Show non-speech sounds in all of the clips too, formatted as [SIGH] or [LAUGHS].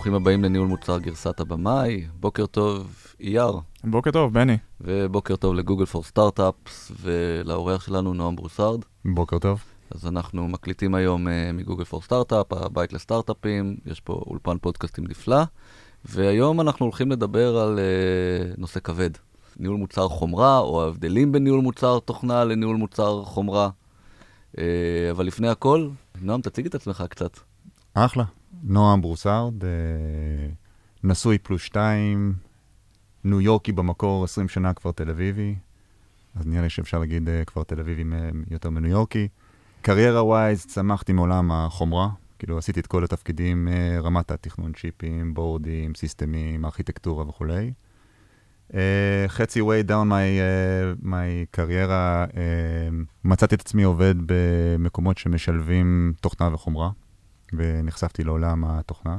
ברוכים הבאים לניהול מוצר גרסת הבמאי. בוקר טוב, אייר. בוקר טוב, בני. ובוקר טוב לגוגל פור סטארט-אפס ולאורח שלנו, נועם ברוסארד. בוקר טוב. אז אנחנו מקליטים היום uh, מגוגל פור סטארט-אפ, הבית לסטארט-אפים, יש פה אולפן פודקאסטים נפלא, והיום אנחנו הולכים לדבר על uh, נושא כבד. ניהול מוצר חומרה, או ההבדלים בין ניהול מוצר תוכנה לניהול מוצר חומרה. Uh, אבל לפני הכל, נועם, תציג את עצמך קצת. אחלה. נועם ברוסארד, אה, נשוי פלוס שתיים, ניו יורקי במקור, 20 שנה כבר תל אביבי, אז נראה לי שאפשר להגיד אה, כבר תל אביבי יותר מניו יורקי. קריירה ווייז, צמחתי מעולם החומרה, כאילו עשיתי את כל התפקידים, אה, רמת התכנון צ'יפים, בורדים, סיסטמים, ארכיטקטורה וכולי. Uh, חצי way down my, אה, my קריירה, אה, מצאתי את עצמי עובד במקומות שמשלבים תוכנה וחומרה. ונחשפתי לעולם התוכנה.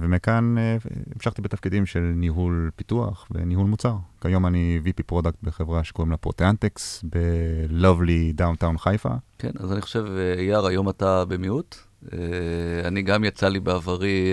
ומכאן אה, המשכתי בתפקידים של ניהול פיתוח וניהול מוצר. כיום אני VP Product בחברה שקוראים לה proteanTecs ב-Lovely Downtown חיפה. כן, אז אני חושב, אייר, היום אתה במיעוט. אה, אני גם יצא לי בעברי...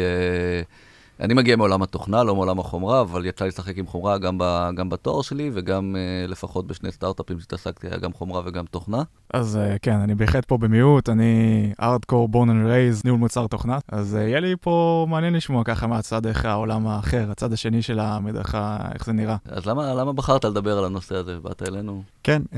אני מגיע מעולם התוכנה, לא מעולם החומרה, אבל יצא לי לשחק עם חומרה גם, ב, גם בתואר שלי, וגם אה, לפחות בשני סטארט-אפים שהתעסקתי, היה גם חומרה וגם תוכנה. אז אה, כן, אני בהחלט פה במיעוט, אני hardcore born and raised, ניהול מוצר תוכנה, אז אה, יהיה לי פה מעניין לשמוע ככה מהצד איך העולם האחר, הצד השני של המדרכה, איך זה נראה. אז למה, למה בחרת לדבר על הנושא הזה? באת אלינו? כן, אה,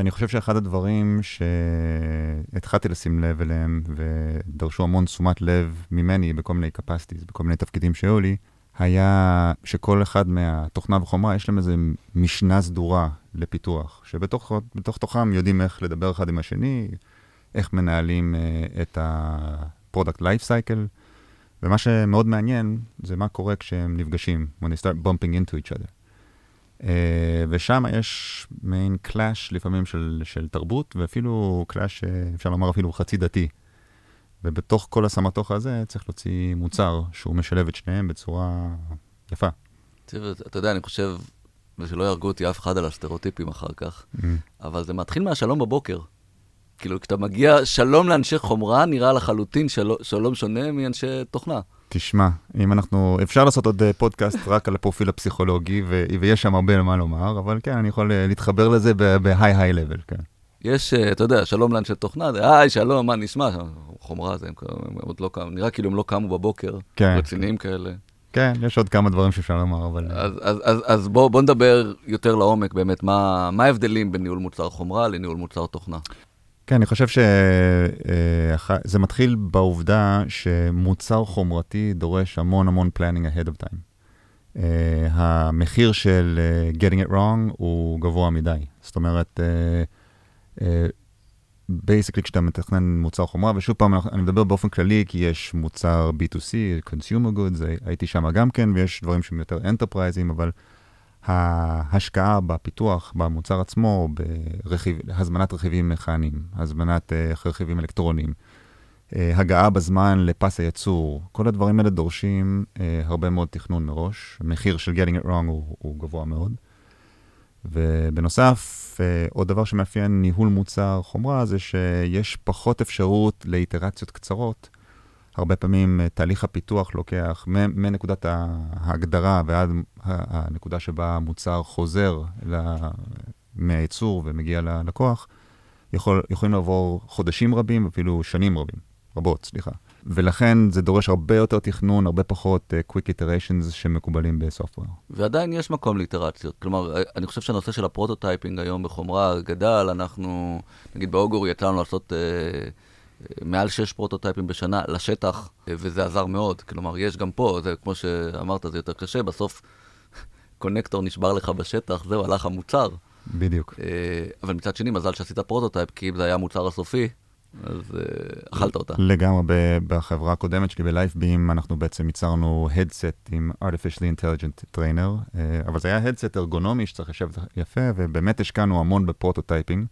אני חושב שאחד הדברים שהתחלתי לשים לב אליהם, ודרשו המון תשומת לב ממני בכל מיני capacities, בכל מיני תפקידים, התפקידים שהיו לי, היה שכל אחד מהתוכנה וחומרה, יש להם איזו משנה סדורה לפיתוח, שבתוך תוכם יודעים איך לדבר אחד עם השני, איך מנהלים uh, את ה-product life cycle, ומה שמאוד מעניין זה מה קורה כשהם נפגשים, when they start bumping into each other. Uh, ושם יש מעין קלאש לפעמים של, של תרבות, ואפילו קלאש, אפשר לומר אפילו חצי דתי. ובתוך כל הסמטוך הזה צריך להוציא מוצר שהוא משלב את שניהם בצורה יפה. אתה יודע, אני חושב, ושלא יהרגו אותי אף אחד על הסטריאוטיפים אחר כך, mm. אבל זה מתחיל מהשלום בבוקר. כאילו, כשאתה מגיע, שלום לאנשי חומרה נראה לחלוטין של... שלום שונה מאנשי תוכנה. תשמע, אם אנחנו, אפשר לעשות עוד אה, פודקאסט רק על הפרופיל הפסיכולוגי, ו... ויש שם הרבה מה לומר, אבל כן, אני יכול אה, להתחבר לזה בהיי-היי לבל, כן. יש, אה, אתה יודע, שלום לאנשי תוכנה, זה היי, שלום, מה נשמע? חומרה זה, הם, הם עוד לא קמו, נראה כאילו הם לא קמו בבוקר, כן. רציניים כאלה. כן, יש עוד כמה דברים שאפשר לומר, אבל... אז, אז, אז, אז בואו בוא נדבר יותר לעומק, באמת, מה, מה ההבדלים בין ניהול מוצר חומרה לניהול מוצר תוכנה? כן, אני חושב שזה מתחיל בעובדה שמוצר חומרתי דורש המון המון planning ahead of time. Uh, המחיר של uh, getting it wrong הוא גבוה מדי. זאת אומרת, uh, basically כשאתה מתכנן מוצר חומרה, ושוב פעם, אני מדבר באופן כללי, כי יש מוצר B2C, Consumer Goods, הייתי שם גם כן, ויש דברים שהם יותר enterprise ים, אבל ההשקעה בפיתוח, במוצר עצמו, בהזמנת רכיבים מכניים, הזמנת אה, רכיבים אלקטרוניים, אה, הגעה בזמן לפס הייצור, כל הדברים האלה דורשים אה, הרבה מאוד תכנון מראש. המחיר של getting it wrong הוא, הוא גבוה מאוד. ובנוסף, אה, עוד דבר שמאפיין ניהול מוצר חומרה זה שיש פחות אפשרות לאיטרציות קצרות. הרבה פעמים אה, תהליך הפיתוח לוקח מנקודת ההגדרה ועד הנקודה שבה המוצר חוזר מהייצור ומגיע ללקוח, יכול, יכולים לעבור חודשים רבים, אפילו שנים רבים, רבות, סליחה. ולכן זה דורש הרבה יותר תכנון, הרבה פחות uh, quick iterations שמקובלים בסופטוור. ועדיין יש מקום לאיטרציות. כלומר, אה, אני חושב שהנושא של ה prototyping היום בחומרה גדל, אנחנו, נגיד ב Augury יצא לנו לעשות אה, מעל שש prototype ים בשנה לשטח, וזה עזר מאוד. כלומר, יש גם פה, זה כמו שאמרת, זה יותר קשה, בסוף connector נשבר לך בשטח, זהו, הלך המוצר. בדיוק. אבל מצד שני, מזל שעשית prototype, כי אם זה היה המוצר הסופי, אז אה, אכלת אותה. לגמרי, בחברה הקודמת שלי ב LifeBEAM, אנחנו בעצם ייצרנו headset עם artificially intelligent trainer, אה, אבל זה היה הדסט ארגונומי שצריך לשבת יפה, ובאמת השקענו המון ב-prototyping,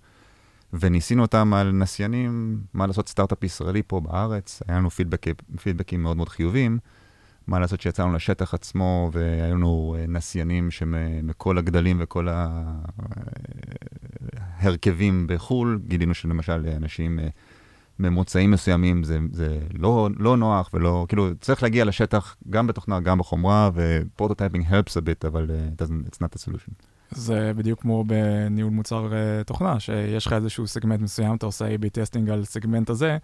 וניסינו אותם על נסיינים, מה לעשות סטארט-אפ ישראלי פה בארץ, היה לנו פידבקים, פידבקים מאוד מאוד חיוביים. מה לעשות שיצאנו לשטח עצמו והיו לנו אה, נסיינים שמכל הגדלים וכל ההרכבים בחו"ל, גילינו שלמשל אנשים ממוצעים מסוימים זה, זה לא, לא נוח ולא, כאילו, צריך להגיע לשטח גם בתוכנה, גם בחומרה, ו-prototyping helps a bit, אבל uh, it's not a solution. זה בדיוק כמו בניהול מוצר uh, תוכנה, שיש לך איזשהו סגמנט מסוים, אתה עושה A-B testing על סגמנט הזה,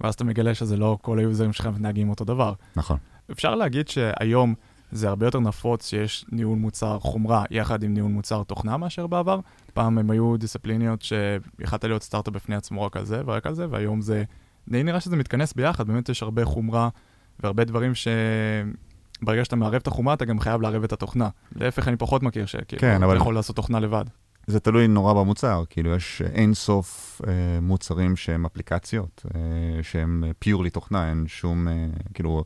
ואז אתה מגלה שזה לא כל היוזרים שלך מתנהגים אותו דבר. נכון. אפשר להגיד שהיום זה הרבה יותר נפוץ שיש ניהול מוצר חומרה יחד עם ניהול מוצר תוכנה מאשר בעבר. פעם הם היו דיסציפלינות שיכלת להיות סטארט-אפ בפני עצמו רק על זה ורק על זה, והיום זה די נראה שזה מתכנס ביחד, באמת יש הרבה חומרה והרבה דברים ש... ברגע שאתה מערב את החומרה, אתה גם חייב לערב את התוכנה. להפך, אני פחות מכיר שכאילו, כן, אתה אבל- יכול לעשות תוכנה לבד. זה תלוי נורא במוצר, כאילו יש אין סוף אה, מוצרים שהם אפליקציות, אה, שהם פיורלי תוכנה, אין שום, אה, כאילו,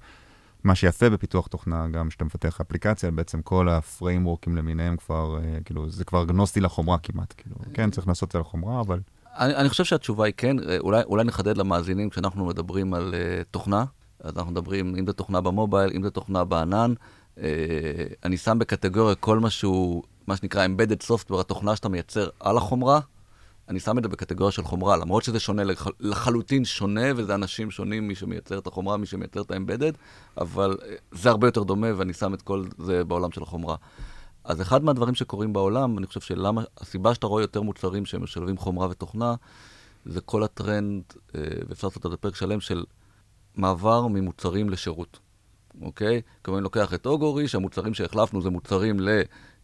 מה שיפה בפיתוח תוכנה, גם כשאתה מפתח אפליקציה, בעצם כל הפריימורקים למיניהם כבר, אה, כאילו, זה כבר אגנוסטי לחומרה כמעט, כאילו, כן, צריך לעשות את זה לחומרה, אבל אני, אני חושב שהתשובה היא כן, אה, אולי, אולי נחדד למאזינים כשאנחנו מדברים על uh, תוכנה, אז אנחנו מדברים אם זה תוכנה במובייל, אם זה תוכנה בענן, uh, אני שם בקטגוריה כל מה שהוא, מה שנקרא Embedded Software, התוכנה שאתה מייצר על החומרה, אני שם את זה בקטגוריה של חומרה, למרות שזה שונה לח, לחלוטין שונה, וזה אנשים שונים, מי שמייצר את החומרה, מי שמייצר את ה-Embedded, אבל uh, זה הרבה יותר דומה, ואני שם את כל זה בעולם של החומרה. אז אחד מהדברים שקורים בעולם, אני חושב שלמה, הסיבה שאתה רואה יותר מוצרים שמשלבים חומרה ותוכנה, זה כל הטרנד, אה, ואפשר לעשות על זה פרק שלם, של מעבר ממוצרים לשירות, אוקיי? כלומר, אני לוקח את אוגורי, שהמוצרים שהחלפנו זה מוצרים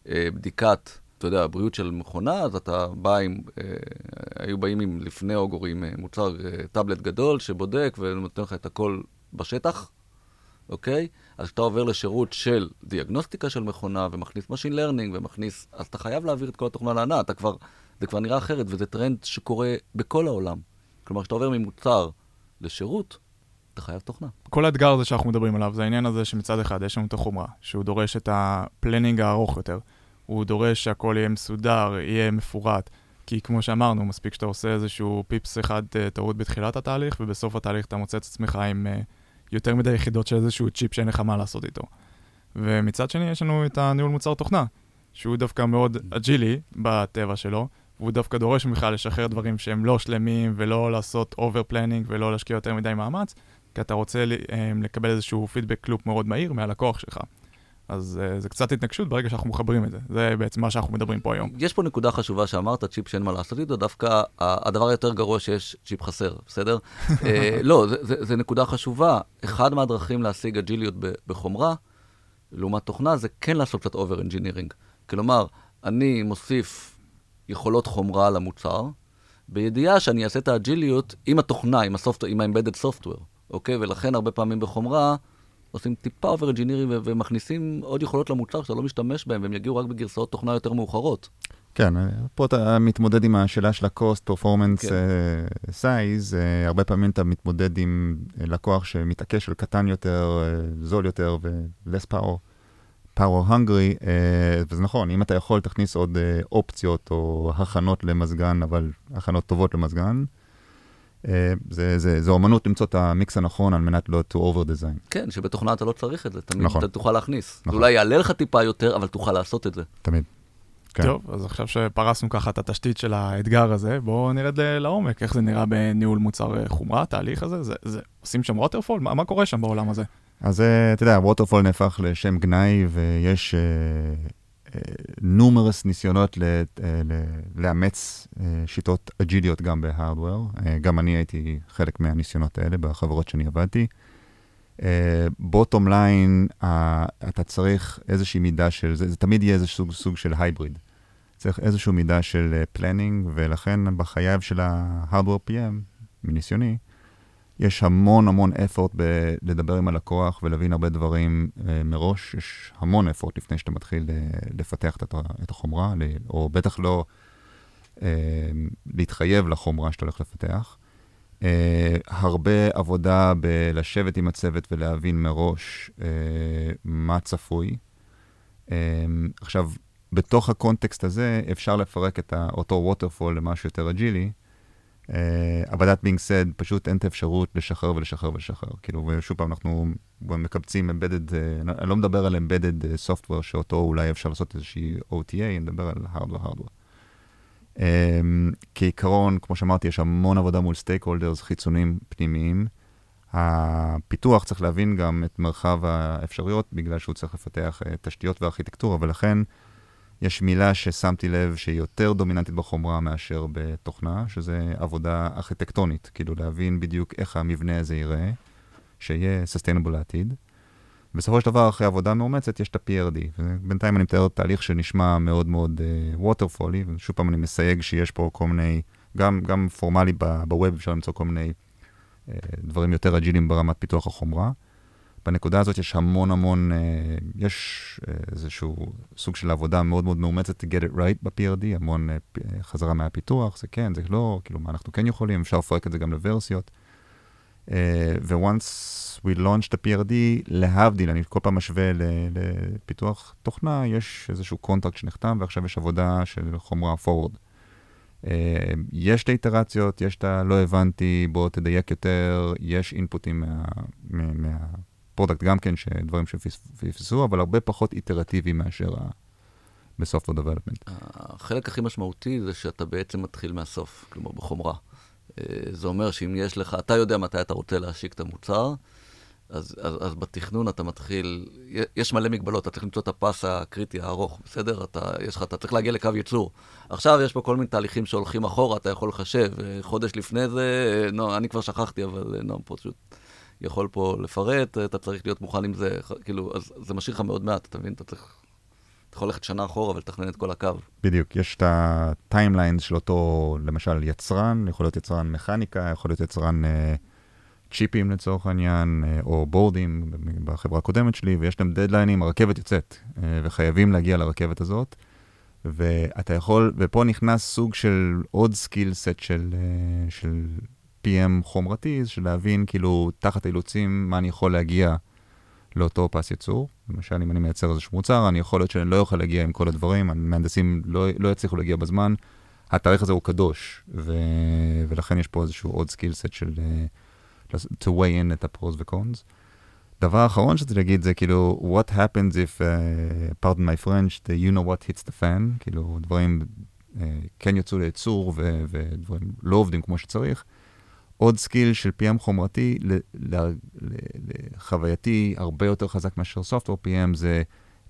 לבדיקת, אתה יודע, בריאות של מכונה, אז אתה בא עם, אה, היו באים עם, לפני אוגורי, עם אה, מוצר אה, טאבלט גדול שבודק ונותן לך את הכל בשטח, אוקיי? אז כשאתה עובר לשירות של דיאגנוסטיקה של מכונה ומכניס Machine Learning ומכניס, אז אתה חייב להעביר את כל התוכנה לענה, אתה כבר, זה כבר נראה אחרת, וזה טרנד שקורה בכל העולם. כלומר, כשאתה עובר ממוצר לשירות, אתה חייב תוכנה. כל האתגר הזה שאנחנו מדברים עליו, זה העניין הזה שמצד אחד יש לנו את החומרה, שהוא דורש את ה-planning הארוך יותר. הוא דורש שהכל יהיה מסודר, יהיה מפורט. כי כמו שאמרנו, מספיק שאתה עושה איזשהו פיפס אחד אה, טעות בתחילת התהליך, ובסוף התהליך אתה מוצא את עצמך עם uh, יותר מדי יחידות של איזשהו צ'יפ שאין לך מה לעשות איתו. ומצד שני, יש לנו את הניהול מוצר תוכנה, שהוא דווקא מאוד agile-י בטבע שלו, והוא דווקא דורש ממך לשחרר דברים שהם לא שלמים, ולא לעשות over planning, ולא להשקיע יותר מדי מאמץ, כי אתה רוצה אה, לקבל איזשהו feedback loop מאוד מהיר מהלקוח שלך. אז uh, זה קצת התנגשות ברגע שאנחנו מחברים את זה. זה בעצם מה שאנחנו מדברים פה היום. יש פה נקודה חשובה שאמרת, צ'יפ שאין מה לעשות איתו, דווקא הדבר היותר גרוע שיש צ'יפ חסר, בסדר? [LAUGHS] אה, לא, זה נקודה חשובה. אחד מהדרכים להשיג agile-יות בחומרה, לעומת תוכנה, זה כן לעשות קצת over engineering. כלומר, אני מוסיף יכולות חומרה למוצר, בידיעה שאני אעשה את ה-agile-יות עם התוכנה, עם ה-embedded software, אוקיי? ולכן הרבה פעמים בחומרה עושים טיפה over engineering ו- ומכניסים עוד יכולות למוצר שאתה לא משתמש בהם, והם יגיעו רק בגרסאות תוכנה יותר מאוחרות. כן, אה, פה אתה מתמודד עם השאלה של ה-cost, performance, כן. uh, size, uh, הרבה פעמים אתה מתמודד עם לקוח שמתעקש על קטן יותר, uh, זול יותר ו-less power, power hungry, uh, וזה נכון, אם אתה יכול, תכניס עוד uh, אופציות או הכנות למזגן, אבל הכנות טובות למזגן. Uh, זה, זה, זה אומנות למצוא את המיקס הנכון על מנת לא to over design. כן, שבתוכנה אתה לא צריך את זה, תמיד נכון. אתה תוכל להכניס. זה נכון. אולי יעלה לך טיפה יותר, אבל תוכל לעשות את זה. תמיד. כן. טוב, אז עכשיו שפרסנו ככה את התשתית של האתגר הזה, בואו נרד ל- לעומק, איך זה נראה בניהול מוצר אה, חומרה, התהליך הזה, זה, זה, עושים שם ווטרפול? מה, מה קורה שם בעולם הזה? אז אה, אתה יודע, waterfall נהפך לשם גנאי, ויש numerous ניסיונות ל, אה, לאמץ אה, שיטות agile-יות גם ב-hardware. אה, גם אני הייתי חלק מהניסיונות האלה בחברות שאני עבדתי. bottom line, אתה צריך איזושהי מידה של, זה, זה תמיד יהיה איזשהו סוג, סוג של hybrid. צריך איזושהי מידה של planning, ולכן בחייו של ה-Hardware PM, מניסיוני, יש המון המון effort בלדבר עם הלקוח ולהבין הרבה דברים uh, מראש. יש המון effort לפני שאתה מתחיל uh, לפתח את, החומרה, או בטח לא uh, להתחייב לחומרה שאתה הולך לפתח. הרבה עבודה בלשבת עם הצוות ולהבין מראש מה צפוי. עכשיו, בתוך הקונטקסט הזה אפשר לפרק את אותו waterfall למשהו יותר agile-י. Uh, אבל that being said, פשוט אין את האפשרות לשחרר ולשחרר ולשחרר. כאילו, ושוב פעם, אנחנו מקבצים embedded, uh, אני לא מדבר על embedded uh, software שאותו אולי אפשר לעשות איזושהי OTA, אני מדבר על hardware hardware. אמ, כעיקרון, כמו שאמרתי, יש המון עבודה מול סטייק הולדרס חיצוניים פנימיים. הפיתוח צריך להבין גם את מרחב האפשרויות, בגלל שהוא צריך לפתח uh, תשתיות וארכיטקטורה, ולכן יש מילה ששמתי לב שהיא יותר דומיננטית בחומרה מאשר בתוכנה, שזה עבודה ארכיטקטונית, כאילו להבין בדיוק איך המבנה הזה ייראה, שיהיה sustainable לעתיד. בסופו של דבר, אחרי עבודה מאומצת, יש את ה-PRD. ובינתיים אני מתאר תהליך שנשמע מאוד מאוד uh, ושוב פעם אני מסייג שיש פה כל מיני, גם, גם פורמלי בווב אפשר למצוא כל מיני uh, דברים יותר אג'ילים ברמת פיתוח החומרה. בנקודה הזאת יש המון המון, uh, יש uh, איזשהו סוג של עבודה מאוד מאוד מאומצת to get it right ב-PRD, המון uh, חזרה מהפיתוח, זה כן, זה לא, כאילו, מה אנחנו כן יכולים, אפשר לפרק את זה גם ל-version-יות. ו-once we launch את ה-PRD, להבדיל, אני כל פעם משווה לפיתוח תוכנה, יש איזשהו קונטרקט שנחתם, ועכשיו יש עבודה של חומרה forward. Uh, יש את האיטרציות, יש את הלא הבנתי, בוא תדייק יותר, יש input-ים מה-product מה, גם כן, דברים שפספסו, אבל הרבה פחות iterative-י מאשר ה... ב-software development. החלק הכי משמעותי זה שאתה בעצם מתחיל מהסוף, כלומר בחומרה. אה, זה אומר שאם יש לך, אתה יודע מתי אתה רוצה להשיק את המוצר, אז, אז, אז בתכנון אתה מתחיל, יש מלא מגבלות, אתה צריך למצוא את הפס הקריטי הארוך, בסדר? אתה, יש לך, אתה צריך להגיע לקו ייצור. עכשיו יש פה כל מיני תהליכים שהולכים אחורה, אתה יכול לחשב. אה, חודש לפני זה, לא, אני כבר שכחתי, אבל נועם פשוט יכול פה לפרט, אתה צריך להיות מוכן עם זה, כאילו, אז זה משאיר לך מאוד מעט, אתה מבין? אתה צריך אתה יכול ללכת שנה אחורה ולתכנן את כל הקו. בדיוק, יש את ה-timeline של אותו, למשל, יצרן, יכול להיות יצרן מכניקה, יכול להיות יצרן אה, צ'יפים לצורך העניין, אה, או board-ים בחברה הקודמת שלי, ויש להם deadline-ים, הרכבת יוצאת, אה, וחייבים להגיע לרכבת הזאת. ואתה יכול, ופה נכנס סוג של עוד skill set של, אה, של PM חומרתי, של להבין כאילו תחת אילוצים מה אני יכול להגיע לאותו פס ייצור. למשל, אם אני מייצר איזשהו מוצר, אני יכול להיות שאני לא אוכל להגיע עם כל הדברים, המהנדסים לא, לא יצליחו להגיע בזמן. התאריך הזה הוא קדוש, ו... ולכן יש פה איזשהו עוד skill set של uh, to weigh in את ה-pros ו-cons. דבר אחרון שרציתי להגיד זה כאילו, what happens if, uh, pardon my French, the you know what hits the fan, כאילו דברים uh, כן יצאו לייצור ודברים לא עובדים כמו שצריך. עוד skill של PM חומרתי, לחווייתי הרבה יותר חזק מאשר Software PM, זה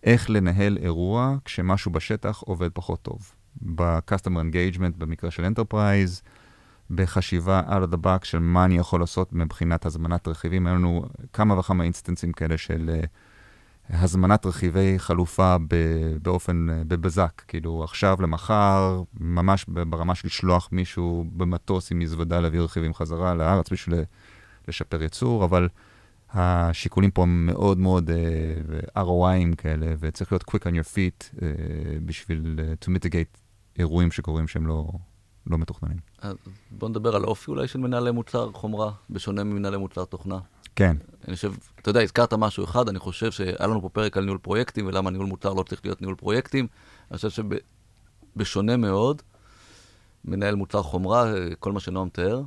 איך לנהל אירוע כשמשהו בשטח עובד פחות טוב. ב-Customer Engagement במקרה של Enterprise, בחשיבה out of the box של מה אני יכול לעשות מבחינת הזמנת רכיבים. היו לנו כמה וכמה instance-ים כאלה של... Uh, הזמנת רכיבי חלופה באופן, בבזק, כאילו עכשיו למחר, ממש ברמה של לשלוח מישהו במטוס עם מזוודה להביא רכיבים חזרה לארץ בשביל לשפר ייצור, אבל השיקולים פה הם מאוד מאוד uh, ROIים כאלה, וצריך להיות quick on your feet uh, בשביל uh, to mitigate אירועים שקורים שהם לא, לא מתוכננים. אז בוא נדבר על אופי אולי של מנהלי מוצר חומרה, בשונה ממנהלי מוצר תוכנה. כן. אני חושב, אתה יודע, הזכרת משהו אחד, אני חושב שהיה לנו פה פרק על ניהול פרויקטים, ולמה ניהול מוצר לא צריך להיות ניהול פרויקטים. אני חושב שבשונה מאוד, מנהל מוצר חומרה, כל מה שנועם תיאר,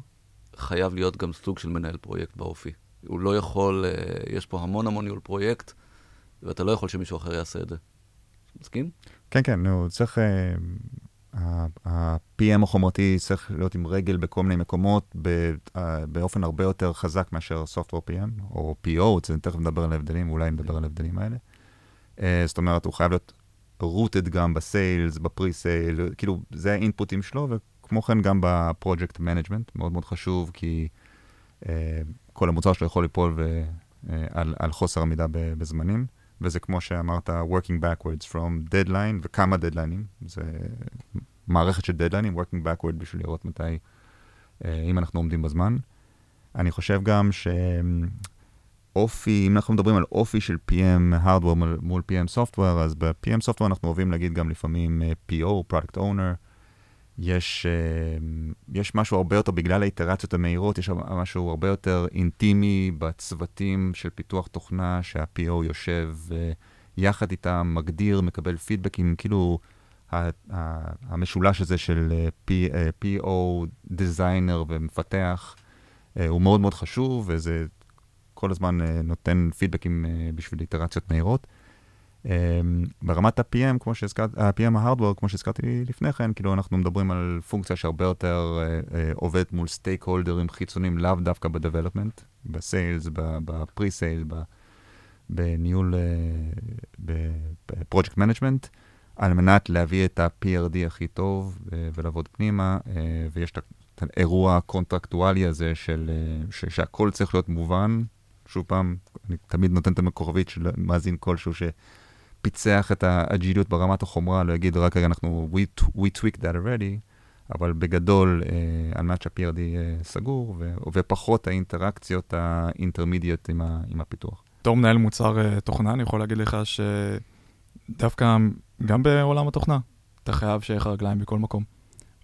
חייב להיות גם סוג של מנהל פרויקט באופי. הוא לא יכול, אה, יש פה המון המון ניהול פרויקט, ואתה לא יכול שמישהו אחר יעשה את זה. מסכים? כן, כן, נו, צריך... אה, ה-PM החומרתי צריך להיות עם רגל בכל מיני מקומות באופן הרבה יותר חזק מאשר Software PM, או PO, תכף נדבר על ההבדלים, אולי נדבר על ההבדלים האלה. אה, זאת אומרת, הוא חייב להיות rooted גם ב sales, ב pre-sale, כאילו, זה האינפוטים שלו, וכמו כן גם ב project management, מאוד מאוד חשוב, כי uh, כל המוצר שלו יכול ליפול על חוסר עמידה בזמנים. וזה כמו שאמרת, working backwards from deadline, וכמה דדליינים. זה מערכת של דדליינים, working backward בשביל לראות מתי, אה, אם אנחנו עומדים בזמן. אני חושב גם שאופי, אם אנחנו מדברים על אופי של PM hardware מול PM software, אז ב-PM software אנחנו אוהבים להגיד גם לפעמים אה, PO, product owner. יש, אה, יש משהו הרבה יותר, בגלל האיטרציות המהירות, יש משהו הרבה יותר אינטימי בצוותים של פיתוח תוכנה, שה-PO יושב יחד איתם, מגדיר, מקבל פידבקים, כאילו המשולש הזה של אה, PO, designer אה, ומפתח, הוא מאוד מאוד חשוב, וזה כל הזמן נותן פידבקים בשביל איטרציות מהירות. ברמת ה-PM, כמו שהזכרתי, ה-PM ה hardware, כמו שהזכרתי לפני כן, כאילו אנחנו מדברים על פונקציה שהרבה יותר uh, uh, עובדת מול סטייק הולדרים חיצוניים, לאו דווקא ב development, ב sales, ב pre-sales, בניהול, ב project management, על מנת להביא את ה-PRD הכי טוב ולעבוד פנימה, ויש את האירוע הקונטרקטואלי הזה של, ש- שהכל צריך להיות מובן. שוב פעם, אני תמיד נותן את המקורבית של מאזין כלשהו שפיצח את האג'יליות ברמת החומרה, לא יגיד רק רגע, אנחנו, we, we cracked that already, אבל בגדול, אה, על מנת שה-PRD אה, סגור, ו, ופחות האינטראקציות האינטרמידיות עם, ה, עם הפיתוח. בתור מנהל מוצר אה, תוכנה, אני יכול להגיד לך שדווקא גם בעולם התוכנה, אתה חייב שיהיה לך רגליים בכל מקום.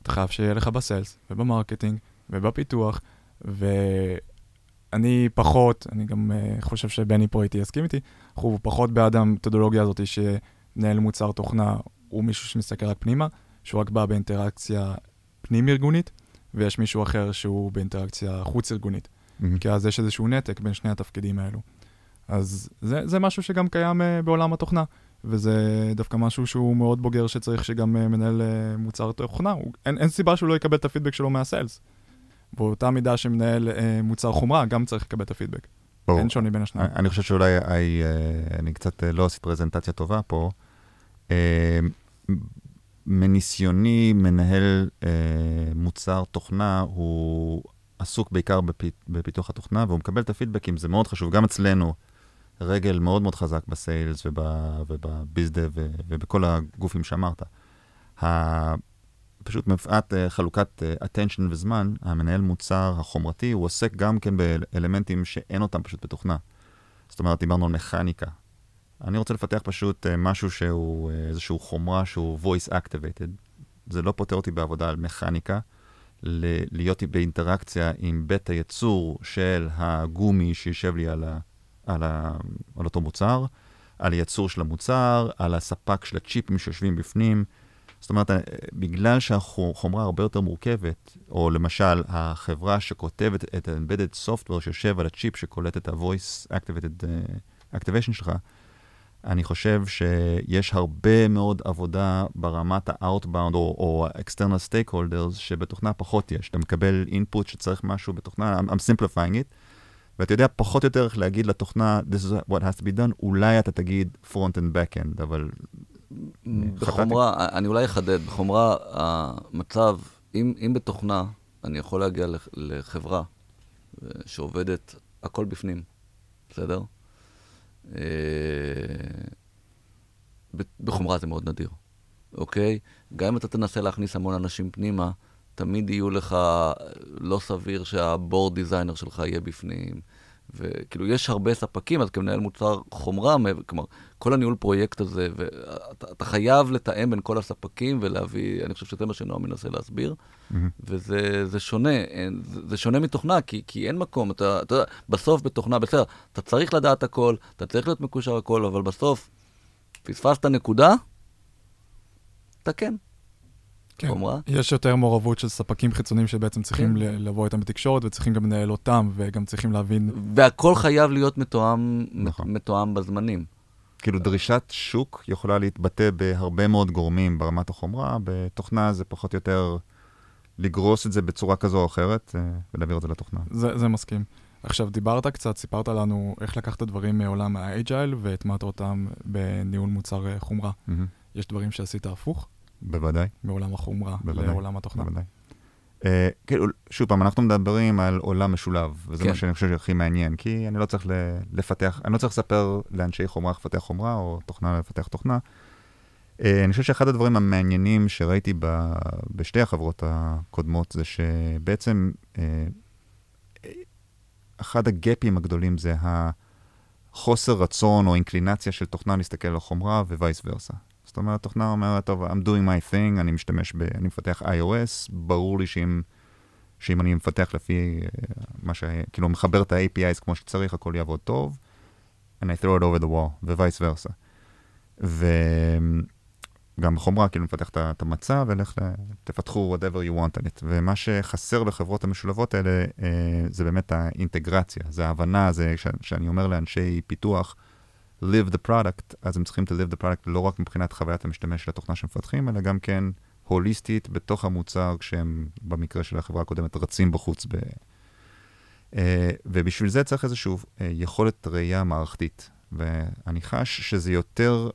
אתה חייב שיהיה לך ב sales, וב marketing, ובפיתוח, ואני פחות, אני גם uh, חושב שבני פה איתי יסכים איתי, אנחנו פחות בעד המתודולוגיה הזאת שמנהל מוצר תוכנה הוא מישהו שמסתכל רק פנימה, שהוא רק בא באינטראקציה פנים-ארגונית, ויש מישהו אחר שהוא באינטראקציה חוץ-ארגונית. Mm-hmm. כי אז יש איזשהו נתק בין שני התפקידים האלו. אז זה, זה משהו שגם קיים uh, בעולם התוכנה. וזה דווקא משהו שהוא מאוד בוגר שצריך שגם uh, מנהל uh, מוצר תוכנה, הוא, אין, אין סיבה שהוא לא יקבל את הפידבק שלו מהסיילס. באותה מידה שמנהל uh, מוצר חומרה, גם צריך לקבל את הפידבק. ברור. אין שוני בין השניים. אני חושב שאולי I, uh, אני קצת uh, לא עשיתי פרזנטציה טובה פה. Uh, מניסיוני, מנהל מוצר תוכנה, הוא עסוק בעיקר בפית, בפיתוח התוכנה, והוא מקבל את הפידבקים, זה מאוד חשוב, גם אצלנו. רגל מאוד מאוד חזק בסיילס ובביזדב ובכל הגופים שאמרת. פשוט מפאת אה, חלוקת אה, attention וזמן, המנהל מוצר החומרתי, הוא עוסק גם כן באלמנטים שאין אותם פשוט בתוכנה. זאת אומרת, דיברנו על מכניקה. אני רוצה לפתח פשוט אה, משהו שהוא איזשהו חומרה שהוא voice activated. זה לא פותר אותי בעבודה על מכניקה. להיות באינטראקציה עם בית הייצור של הגומי שיושב לי על ה... על, ה, על אותו מוצר, על הייצור של המוצר, על הספק של הצ'יפים שיושבים בפנים. זאת אומרת, בגלל שהחומרה הרבה יותר מורכבת, או למשל, החברה שכותבת את ה-embedded software שיושב על הצ'יפ שקולט את ה-voice activated uh, activation שלך, אני חושב שיש הרבה מאוד עבודה ברמת ה-outbound או, או external stakeholders שבתוכנה פחות יש. אתה מקבל input שצריך משהו בתוכנה, I'm, I'm simplifying it, ואתה יודע פחות או יותר איך להגיד לתוכנה, this is what has to be done, אולי אתה תגיד front and back end, אבל... בחומרה. אני אולי אחדד, בחומרה המצב, אם, אם בתוכנה אני יכול להגיע לחברה שעובדת הכל בפנים, בסדר? אה, בחומרה זה מאוד נדיר, אוקיי? גם אם אתה תנסה להכניס המון אנשים פנימה, תמיד יהיו לך, לא סביר שהבורד דיזיינר שלך יהיה בפנים. וכאילו, יש הרבה ספקים, אז כמנהל מוצר חומרה, כלומר, כל הניהול פרויקט הזה, ואתה חייב לתאם בין כל הספקים ולהביא, אני חושב שזה מה שנועם מנסה להסביר, mm-hmm. וזה שונה, אין, זה, זה שונה מתוכנה, כי, כי אין מקום, אתה, אתה יודע, בסוף בתוכנה, בסדר, אתה צריך לדעת הכל, אתה צריך להיות מקושר הכל, אבל בסוף, פספסת נקודה, תקן. כן. חומרה. יש יותר מעורבות של ספקים חיצוניים שבעצם צריכים כן. לבוא איתם בתקשורת, וצריכים גם לנהל אותם, וגם צריכים להבין... והכל חייב להיות מתואם, נכון. מתואם בזמנים. כאילו דרישת שוק יכולה להתבטא בהרבה מאוד גורמים ברמת החומרה, בתוכנה זה פחות או יותר לגרוס את זה בצורה כזו או אחרת, אה, ולהעביר את זה לתוכנה. זה, זה מסכים. עכשיו, דיברת קצת, סיפרת לנו איך לקחת דברים מעולם ה-agile והטמעת אותם בניהול מוצר אה, חומרה. Mm-hmm. יש דברים שעשית הפוך? בוודאי. מעולם החומרה בוודאי, לעולם התוכנה. בוודאי. Uh, כאילו, שוב פעם, אנחנו מדברים על עולם משולב, וזה כן. מה שאני חושב שהכי מעניין, כי אני לא צריך לפתח, אני לא צריך לספר לאנשי חומרה איך לפתח חומרה, או תוכנה לפתח תוכנה. Uh, אני חושב שאחד הדברים המעניינים שראיתי ב, בשתי החברות הקודמות, זה שבעצם uh, אחד הגאפים הגדולים זה החוסר רצון או אינקלינציה של תוכנה להסתכל על החומרה, ווייס ורסה. זאת אומרת, תוכנה אומרת, טוב, I'm doing my thing, אני משתמש ב... אני מפתח iOS, ברור לי שאם, שאם אני מפתח לפי uh, מה ש... כאילו, מחבר את ה-APIs כמו שצריך, הכל יעבוד טוב, and I throw it over the wall, ו-vice versa. וגם בחומרה, כאילו, מפתח את המצע, ולך תפתחו whatever you want on it. ומה שחסר בחברות המשולבות האלה, uh, זה באמת האינטגרציה, זה ההבנה, זה ש... שאני אומר לאנשי פיתוח, live the product, אז הם צריכים to live the product לא רק מבחינת חוויית המשתמש של התוכנה שמפתחים, אלא גם כן הוליסטית בתוך המוצר, כשהם, במקרה של החברה הקודמת, רצים בחוץ. ב... Uh, ובשביל זה צריך איזושהי uh, יכולת ראייה מערכתית. ואני חש שזה יותר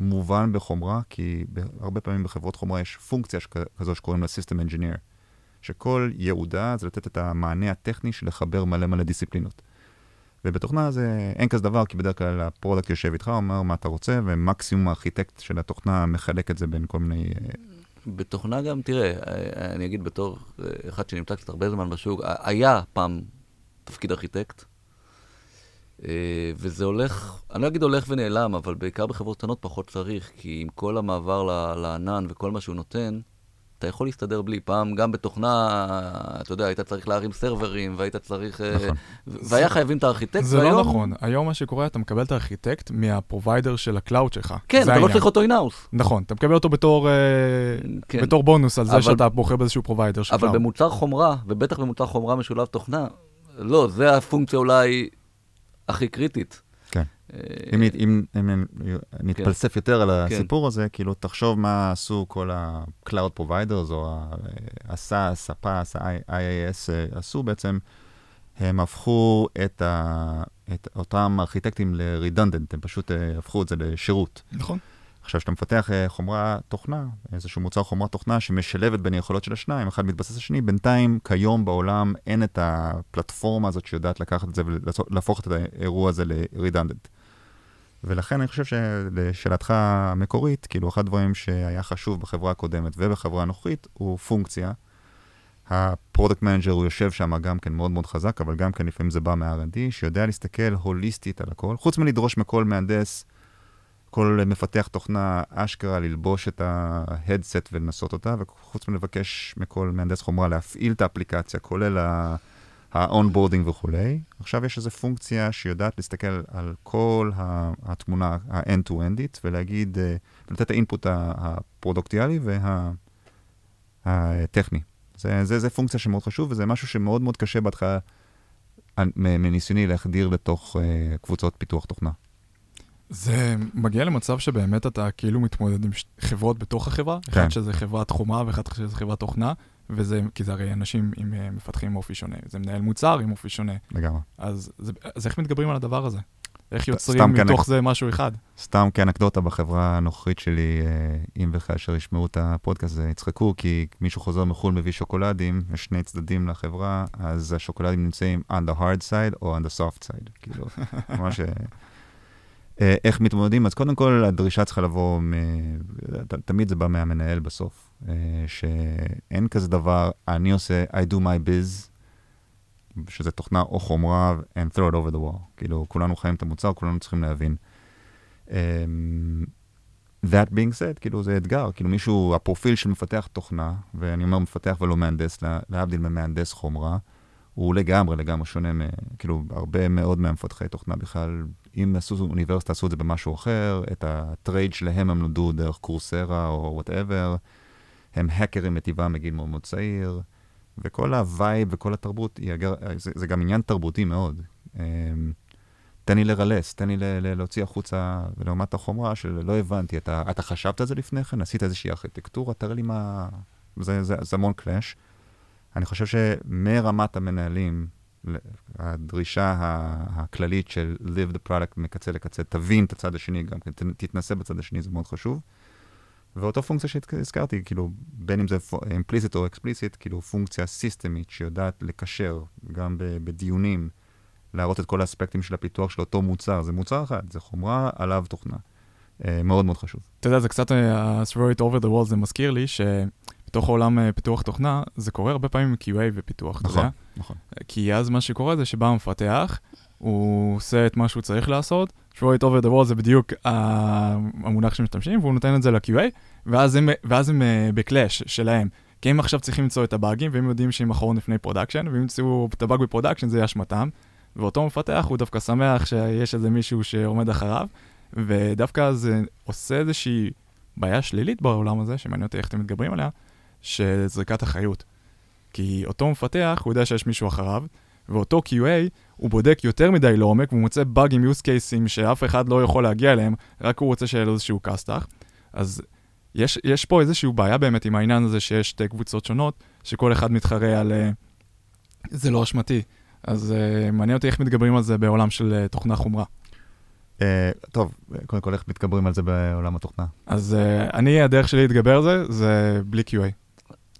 מובן בחומרה, כי הרבה פעמים בחברות חומרה יש פונקציה כזו שקוראים לה System Engineer, שכל ייעודה זה לתת את המענה הטכני של לחבר מלא מלא דיסציפלינות. ובתוכנה זה אין כזה דבר, כי בדרך כלל ה product יושב איתך, אומר מה אתה רוצה, ומקסימום הארכיטקט של התוכנה מחלק את זה בין כל מיני... אה, בתוכנה גם, תראה, אני אגיד בתור אחד שנמצא קצת הרבה זמן בשוק, היה פעם תפקיד ארכיטקט, אה, וזה הולך, אני לא אגיד הולך ונעלם, אבל בעיקר בחברות קטנות פחות צריך, כי עם כל המעבר לענן וכל מה שהוא נותן, אתה יכול להסתדר בלי. פעם, גם בתוכנה, אתה יודע, היית צריך להרים סרברים, והיית צריך... אה, נכון. והיה חייבים את הארכיטקט, זה לא נכון. היום מה שקורה, אתה מקבל את הארכיטקט מה provider של ה cloud שלך. כן, אתה לא צריך אותו in-house. נכון, אתה מקבל אותו בתור, אה, כן. בתור בונוס על זה שאתה בוחר באיזשהו provider של cloud. אבל במוצר חומרה, ובטח במוצר חומרה משולב תוכנה, לא, זה הפונקציה אולי הכי קריטית. כן. אה, אם, אם, אם נתפלסף כן. יותר על כן. הסיפור הזה, כאילו, תחשוב מה עשו כל ה-Cloud Providers, או ה-SAS, ה-PAS, ה-IAS, עשו בעצם, הם הפכו את, ה, את אותם ארכיטקטים ל-redundant, הם פשוט אה, הפכו את זה לשירות. נכון. עכשיו, כשאתה מפתח uh, חומרה תוכנה, איזשהו מוצר חומרה תוכנה שמשלבת בין היכולות של השניים, אחד מתבסס על השני, בינתיים, כיום בעולם אין את הפלטפורמה הזאת שיודעת לקחת את זה ולהפוך את האירוע הזה ל-redundant. ולכן אני חושב שלשאלתך המקורית, כאילו, אחד הדברים שהיה חשוב בחברה הקודמת ובחברה הנוכחית הוא פונקציה. ה product manager הוא יושב שם גם כן מאוד מאוד חזק, אבל גם כן לפעמים זה בא מה-R&D, שיודע להסתכל הוליסטית על הכל, חוץ מלדרוש מכל מהנדס כל מפתח תוכנה אשכרה ללבוש את ה headset ולנסות אותה, וחוץ מלבקש מכל מהנדס חומרה להפעיל את האפליקציה, כולל ה onboarding וכולי. עכשיו יש איזו פונקציה שיודעת להסתכל על כל התמונה ה-end-to-endית ולהגיד, אה, לתת את האינפוט הפרודוקטיאלי והטכני. זה, זה, זה פונקציה שמאוד חשוב, וזה משהו שמאוד מאוד קשה בהתחלה, מניסיוני להחדיר לתוך uh, קבוצות פיתוח תוכנה. זה מגיע למצב שבאמת אתה כאילו מתמודד עם חברות בתוך החברה, כן. אחד שזה חברת חומה ואחד שזה חברת תוכנה, וזה, כי זה הרי אנשים עם אה, מפתחים עם אופי שונה, זה מנהל מוצר עם אופי שונה. לגמרי. אז, זה, אז איך מתגברים על הדבר הזה? איך יוצרים מתוך כנק... זה משהו אחד? סתם כאנקדוטה בחברה הנוכחית שלי, אה, אם וכאשר ישמעו את הפודקאסט, הזה, יצחקו, כי מישהו חוזר מחו"ל מביא שוקולדים, יש שני צדדים לחברה, אז השוקולדים נמצאים on the hard side או on the soft side, כאילו, [LAUGHS] ממש... אה, אה, איך מתמודדים? אז קודם כל, הדרישה צריכה לבוא, מ... תמיד זה בא מהמנהל בסוף, אה, שאין כזה דבר, אני עושה I do my biz, שזה תוכנה או חומרה, and throw it over the wall. כאילו, כולנו חיים את המוצר, כולנו צריכים להבין. אמ, that being said, כאילו, זה אתגר. כאילו, מישהו, הפרופיל של מפתח תוכנה, ואני אומר מפתח ולא מהנדס, להבדיל ממהנדס חומרה, הוא לגמרי, לגמרי שונה, מ, כאילו, הרבה מאוד מהמפתחי תוכנה בכלל, אם עשו אוניברסיטה, עשו את זה במשהו אחר, את ה trade שלהם הם למדו דרך Coursera או whatever, הם האקרים מטבעם מגיל מאוד מאוד צעיר, וכל ה vibe וכל התרבות, אגר, זה, זה גם עניין תרבותי מאוד. אמ, תן לי ל release, תן לי להוציא החוצה, ולעומת החומרה של לא הבנתי, אתה, אתה חשבת על זה לפני כן? עשית איזושהי ארכיטקטורה? תראה לי מה... זה, זה, זה המון clash. אני חושב שמרמת המנהלים, הדרישה הכללית של live the product מקצה לקצה, תבין את הצד השני גם כן, תתנסה בצד השני, זה מאוד חשוב. ואותו פונקציה שהזכרתי, כאילו, בין אם זה implicit או explicit, כאילו פונקציה סיסטמית שיודעת לקשר גם בדיונים, להראות את כל האספקטים של הפיתוח של אותו מוצר. זה מוצר אחד, זה חומרה עליו תוכנה. אה, מאוד מאוד חשוב. אתה יודע, זה קצת, ה-throw it over the wall, זה מזכיר לי ש... בתוך העולם אה, פיתוח תוכנה, זה קורה הרבה פעמים עם QA ופיתוח, נכון, אתה יודע? נכון. כי אז מה שקורה זה שבא המפתח, הוא עושה את מה שהוא צריך לעשות, throw it over the wall זה בדיוק המונח שמשתמשים, והוא נותן את זה ל-QA, ואז הם, ואז הם אה, ב clash שלהם. כי הם עכשיו צריכים למצוא את הבאגים, והם יודעים שהם אחרון לפני production, ואם ימצאו את הבאג ב production זה יהיה אשמתם, ואותו מפתח הוא דווקא שמח שיש איזה מישהו שעומד אחריו, ודווקא זה עושה איזושהי בעיה שלילית בעולם הזה, שמעניין אותי איך אתם מתגברים עליה, של זריקת אחריות. כי אותו מפתח, הוא יודע שיש מישהו אחריו, ואותו QA, הוא בודק יותר מדי לעומק, והוא מוצא באגים, use cases שאף אחד לא יכול להגיע אליהם, רק הוא רוצה שיהיה לו איזשהו כסת"ח. אז יש, יש פה איזושהי בעיה באמת עם העניין הזה שיש שתי קבוצות שונות, שכל אחד מתחרה על... אה, זה לא אשמתי. אז uh, מעניין אותי איך מתגברים על זה בעולם של uh, תוכנה חומרה. Uh, טוב, קודם כל איך מתגברים על זה בעולם התוכנה? אז uh, אני, הדרך שלי להתגבר על זה, זה בלי QA.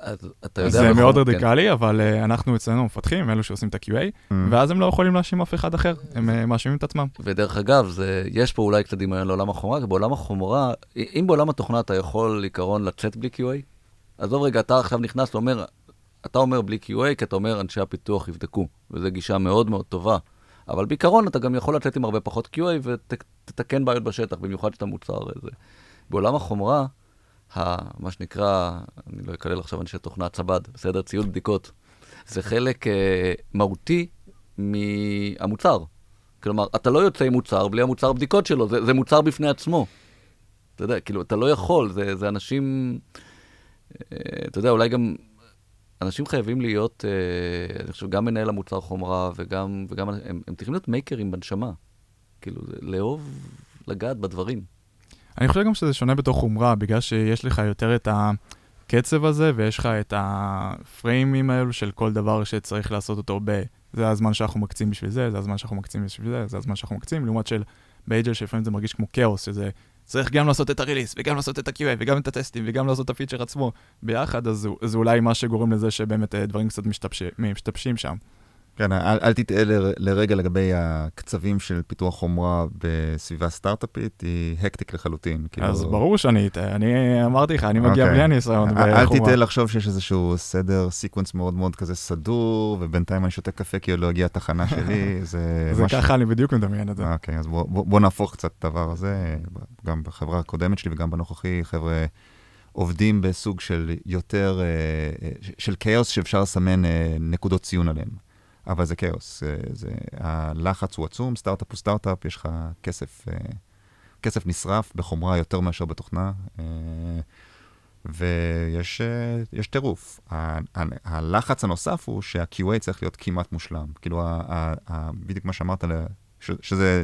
אז אתה יודע... זה מאוד כן. רדיקלי, אבל uh, אנחנו אצלנו מפתחים, אלו שעושים את ה-QA, Mm. ואז הם לא יכולים להאשים אף אחד אחר, הם uh, מאשימים את עצמם. ודרך אגב, יש פה אולי קצת דמיון לעולם החומרה, כי בעולם החומרה, אם בעולם התוכנה אתה יכול לעיקרון לצאת בלי QA, עזוב רגע, אתה עכשיו נכנס ואומר, אתה אומר בלי QA, כי אתה אומר אנשי הפיתוח יבדקו, וזו גישה מאוד מאוד טובה. אבל בעיקרון אתה גם יכול לצאת עם הרבה פחות QA ותתקן בעיות בשטח, במיוחד שאתה מוצר איזה. בעולם החומרה, ה, מה שנקרא, אני לא אקלל עכשיו אנשי תוכנה צבד, בסדר? ציוד בדיקות. זה חלק אה, מהותי מהמוצר. כלומר, אתה לא יוצא עם מוצר בלי המוצר בדיקות שלו, זה, זה מוצר בפני עצמו. אתה יודע, כאילו, אתה לא יכול, זה, זה אנשים, אה, אתה יודע, אולי גם, אנשים חייבים להיות, אה, אני חושב, גם מנהל המוצר חומרה וגם, וגם הם, הם צריכים להיות מייקרים בנשמה. כאילו, לאהוב לגעת בדברים. אני חושב גם שזה שונה בתוך חומרה, בגלל שיש לך יותר את הקצב הזה, ויש לך את הפריימים האלו של כל דבר שצריך לעשות אותו ב... זה הזמן שאנחנו מקצים בשביל זה, זה הזמן שאנחנו מקצים בשביל זה, זה הזמן שאנחנו מקצים, לעומת של באג'ל שלפעמים זה מרגיש כמו כאוס, שזה צריך גם לעשות את הריליס, וגם לעשות את ה-QA, וגם את הטסטים, וגם לעשות את הפיצ'ר עצמו ביחד, אז זה- זה אולי מה שגורם לזה שבאמת אה, דברים קצת משתבשים, משתבשים שם. כן, אל, אל תטעה ל- לרגע לגבי הקצבים של פיתוח חומרה בסביבה סטארט-אפית, היא hectic לחלוטין. כאילו- אז ברור שאני אטעה, אני אמרתי לך, אני מגיע אוקיי. בלי הניסיון אל אל בחומרה. תטעה לחשוב שיש איזשהו סדר, sequence מאוד מאוד כזה סדור, ובינתיים אני שותה קפה כי עוד לא הגיעה התחנה שלי, [LAUGHS] זה... זה משהו- ככה אני בדיוק מדמיין את זה. אוקיי, אז בוא, בוא, בוא נהפוך קצת את הדבר הזה, גם בחברה הקודמת שלי וגם בנוכחי, חבר'ה עובדים בסוג של יותר, אה, אה, של כאוס שאפשר לסמן אה, נקודות ציון עליהם. אבל זה כאוס, זה, הלחץ הוא עצום, סטארט-אפ הוא סטארט-אפ, יש לך כסף, אה, כסף נשרף בחומרה יותר מאשר בתוכנה, אה, ויש אה, טירוף. הלחץ הנוסף הוא שה-QA צריך להיות כמעט מושלם. כאילו, בדיוק מה שאמרת, שזה,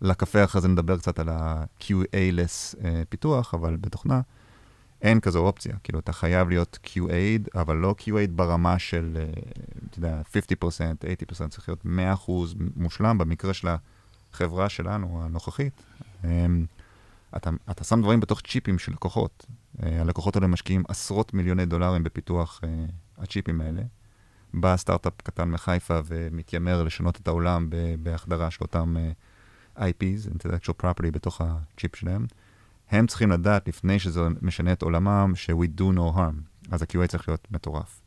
לקפה אחרי זה נדבר קצת על ה-QA-less פיתוח, אבל בתוכנה אין כזו אופציה. כאילו, אתה חייב להיות QA, אבל לא QA ברמה של, אה, אתה יודע, 50%, 80%, צריך להיות 100% מושלם במקרה של החברה שלנו, הנוכחית. אה, אתה, אתה שם דברים בתוך צ'יפים של לקוחות. Uh, הלקוחות האלה משקיעים עשרות מיליוני דולרים בפיתוח uh, הצ'יפים האלה. בא סטארט-אפ קטן מחיפה ומתיימר לשנות את העולם בהחדרה של אותם IPs, intellectual property, בתוך הצ'יפ שלהם. הם צריכים לדעת, לפני שזה משנה את עולמם, ש-we do no harm. אז ה-QA צריך להיות מטורף.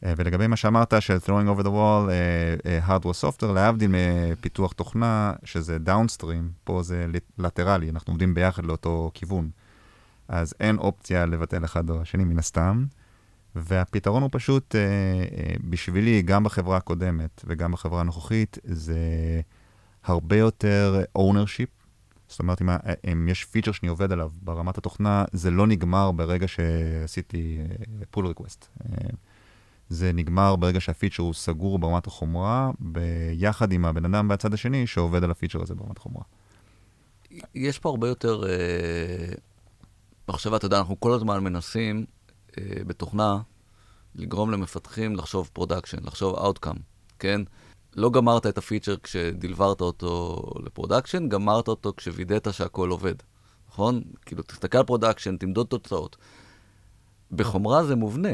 Uh, ולגבי מה שאמרת, של throwing over the wall, uh, uh, hardware software, להבדיל מפיתוח תוכנה, שזה downstream, פה זה לטרלי, אנחנו עובדים ביחד לאותו כיוון. אז אין אופציה לבטל אחד או השני מן הסתם, והפתרון הוא פשוט, אה, אה, בשבילי, גם בחברה הקודמת וגם בחברה הנוכחית, זה הרבה יותר ownership. זאת אומרת, אם, אם יש פיצ'ר שאני עובד עליו ברמת התוכנה, זה לא נגמר ברגע שעשיתי pull request. אה, זה נגמר ברגע שהפיצ'ר הוא סגור ברמת החומרה, ביחד עם הבן אדם בצד השני שעובד על הפיצ'ר הזה ברמת החומרה. יש פה הרבה יותר אה, מחשבה, אתה יודע, אנחנו כל הזמן מנסים אה, בתוכנה לגרום למפתחים לחשוב production, לחשוב outcome, כן? לא גמרת את הפיצ'ר כשדלברת אותו ל production, גמרת אותו כשווידאת שהכל עובד, נכון? כאילו, תסתכל על production, תמדוד תוצאות. בחומרה זה מובנה.